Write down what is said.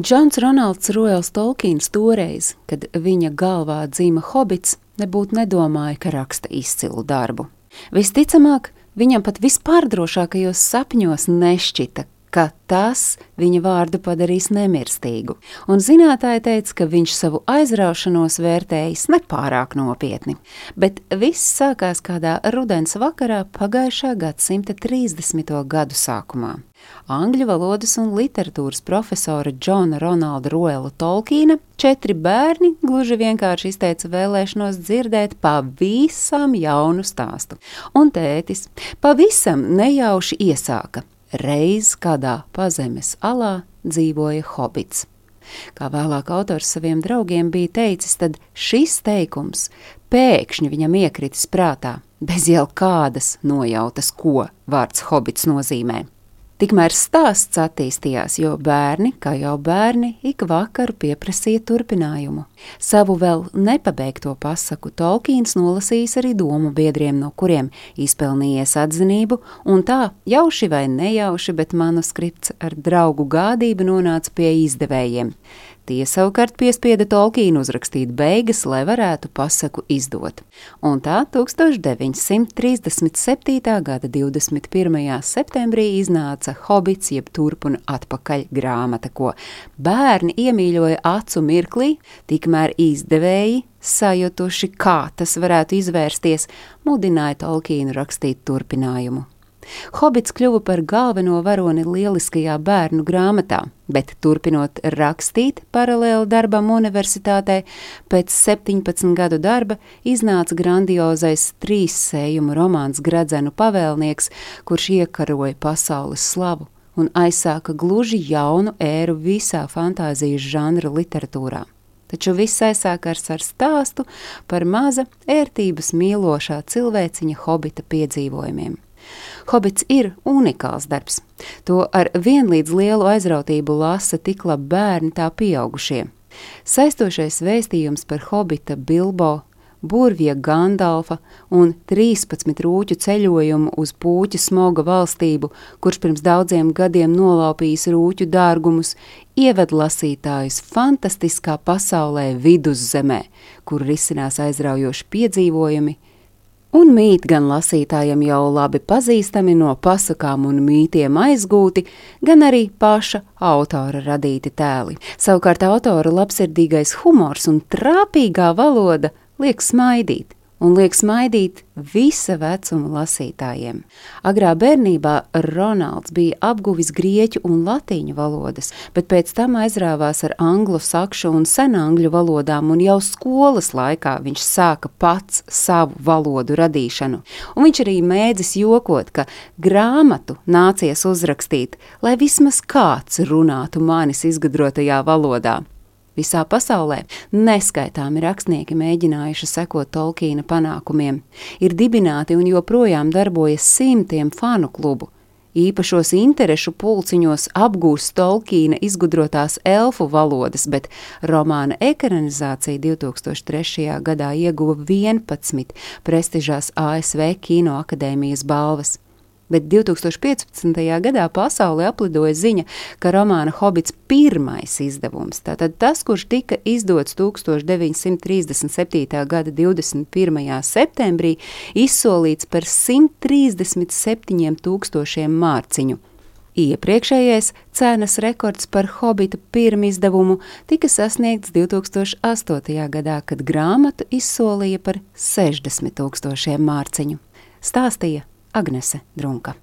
Džons Ronalds Royals Tolkiens toreiz, kad viņa galvā dzīva hobits, nebūtu nedomāja, ka raksta izcilu darbu. Visticamāk, viņam pat vispārdrošākajos sapņos nešķita, ka tas viņa vārdu padarīs nemirstīgu, un zinātāji teica, ka viņš savu aizraušanos vērtējis nepārāk nopietni. Bet viss sākās kādā rudens vakarā pagājušā gadsimta 30. gadu sākumā. Angļu valodas un literatūras profesora Džona Ronalda Roela Tolkīna četri bērni gluži vienkārši izteica vēlēšanos dzirdēt pavisam jaunu stāstu, un tētis pavisam nejauši iesāka – reiz kādā pazemes alā dzīvoja hobits. Kā vēlāk autors saviem draugiem bija teicis, tad šis teikums pēkšņi viņam iekritis prātā, bez jau kādas nojautas, ko vārds hobits nozīmē. Tikmēr stāsts attīstījās, jo bērni, kā jau bērni, ik vakaru pieprasīja turpinājumu. Savu vēl nepabeigto pasaku Tolkiens nolasījis arī domu biedriem, no kuriem izpelnījies atzinību, un tā, jauši vai nejauši, bet manuskripts ar draugu gādību nonāca pie izdevējiem. Tie savukārt piespieda Tolkienu uzrakstīt beigas, lai varētu pasaku izdot. Un tā 1937. gada 21. septembrī iznāca Hobits jeb turpuna atpakaļ grāmata, ko bērni iemīļoja acu mirklī, tikmēr izdevēji sajutuši, kā tas varētu izvērsties, mudināja Tolkienu rakstīt turpinājumu. Hobits kļuva par galveno varoni lieliskajā bērnu grāmatā, bet turpinot rakstīt paralēli darbam universitātē, pēc 17 gadu darba iznāca grandiozais trīs sējumu romāns Gradzenu pavēlnieks, kurš iekaroja pasaules slavu un aizsāka gluži jaunu ēru visā fantāzijas žanra literatūrā. Taču viss aizsākās ar stāstu par maza, ērtības mīlošā cilvēciņa hobita piedzīvojumiem. Hobits ir unikāls darbs. To ar vienlīdz lielu aizrautību lasa tik labi bērni, tā pieaugušie. Saistošais vēstījums par hobita Bilbo burvja Gandalfa un 13 rūķu ceļojumu uz puķu smoga valstību, kurš pirms daudziem gadiem nolaupījis rūķu dārgumus, ieved lasītājus fantastiskā pasaulē viduszemē, kur risinās aizraujoši piedzīvojumi, un mīt gan lasītājam jau labi pazīstami no pasakām un mītiem aizgūti, gan arī paša autora radīti tēli. Savukārt autora labsirdīgais humors un trāpīgā valoda liek smaidīt un liek smaidīt visa vecuma lasītājiem. Agrā bērnībā Ronalds bija apguvis grieķu un latīņu valodas, bet pēc tam aizrāvās ar anglu, sakšu un senangļu valodām, un jau skolas laikā viņš sāka pats savu valodu radīšanu. Un viņš arī mēdzis jokot, ka grāmatu nācies uzrakstīt, lai vismaz kāds runātu manis izgudrotajā valodā. Visā pasaulē neskaitāmi rakstnieki mēģinājuši sekot Tolkiena panākumiem. Ir dibināti un joprojām darbojas simtiem fanu klubu. Īpašos interešu pulciņos apgūst Tolkiena izgudrotās elfu valodas, bet romāna ekranizācija 2003. gadā ieguva 11 prestižās ASV Kinoakadēmijas balvas bet 2015. gadā pasaulē aplidoja ziņa, ka romāna Hobits pirmais izdevums, tātad tas, kurš tika izdots 1937. gada 21. septembrī, izsolīts par 137 tūkstošiem mārciņu. Iepriekšējais cenas rekords par Hobita pirmizdevumu tika sasniegts 2008. gadā, kad grāmatu izsolīja par 60 tūkstošiem mārciņu. Stāstīja Agnese Drunka.